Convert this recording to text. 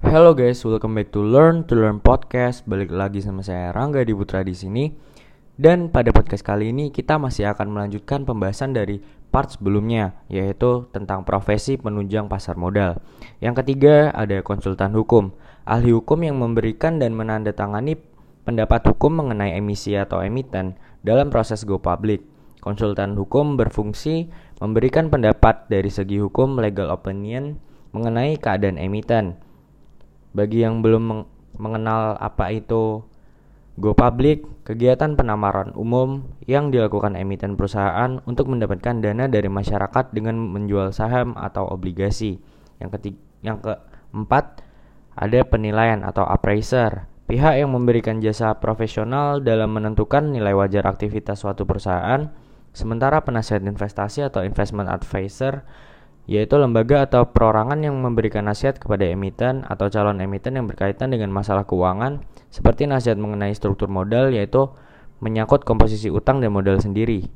Hello guys, welcome back to Learn to Learn podcast. Balik lagi sama saya Rangga di Putra di sini. Dan pada podcast kali ini kita masih akan melanjutkan pembahasan dari part sebelumnya, yaitu tentang profesi penunjang pasar modal. Yang ketiga ada konsultan hukum, ahli hukum yang memberikan dan menandatangani pendapat hukum mengenai emisi atau emiten dalam proses go public. Konsultan hukum berfungsi memberikan pendapat dari segi hukum legal opinion mengenai keadaan emiten bagi yang belum meng mengenal apa itu go public, kegiatan penamaran umum yang dilakukan emiten perusahaan untuk mendapatkan dana dari masyarakat dengan menjual saham atau obligasi. Yang ketiga, yang keempat ada penilaian atau appraiser. Pihak yang memberikan jasa profesional dalam menentukan nilai wajar aktivitas suatu perusahaan, sementara penasihat investasi atau investment advisor yaitu lembaga atau perorangan yang memberikan nasihat kepada emiten atau calon emiten yang berkaitan dengan masalah keuangan, seperti nasihat mengenai struktur modal, yaitu menyangkut komposisi utang dan modal sendiri.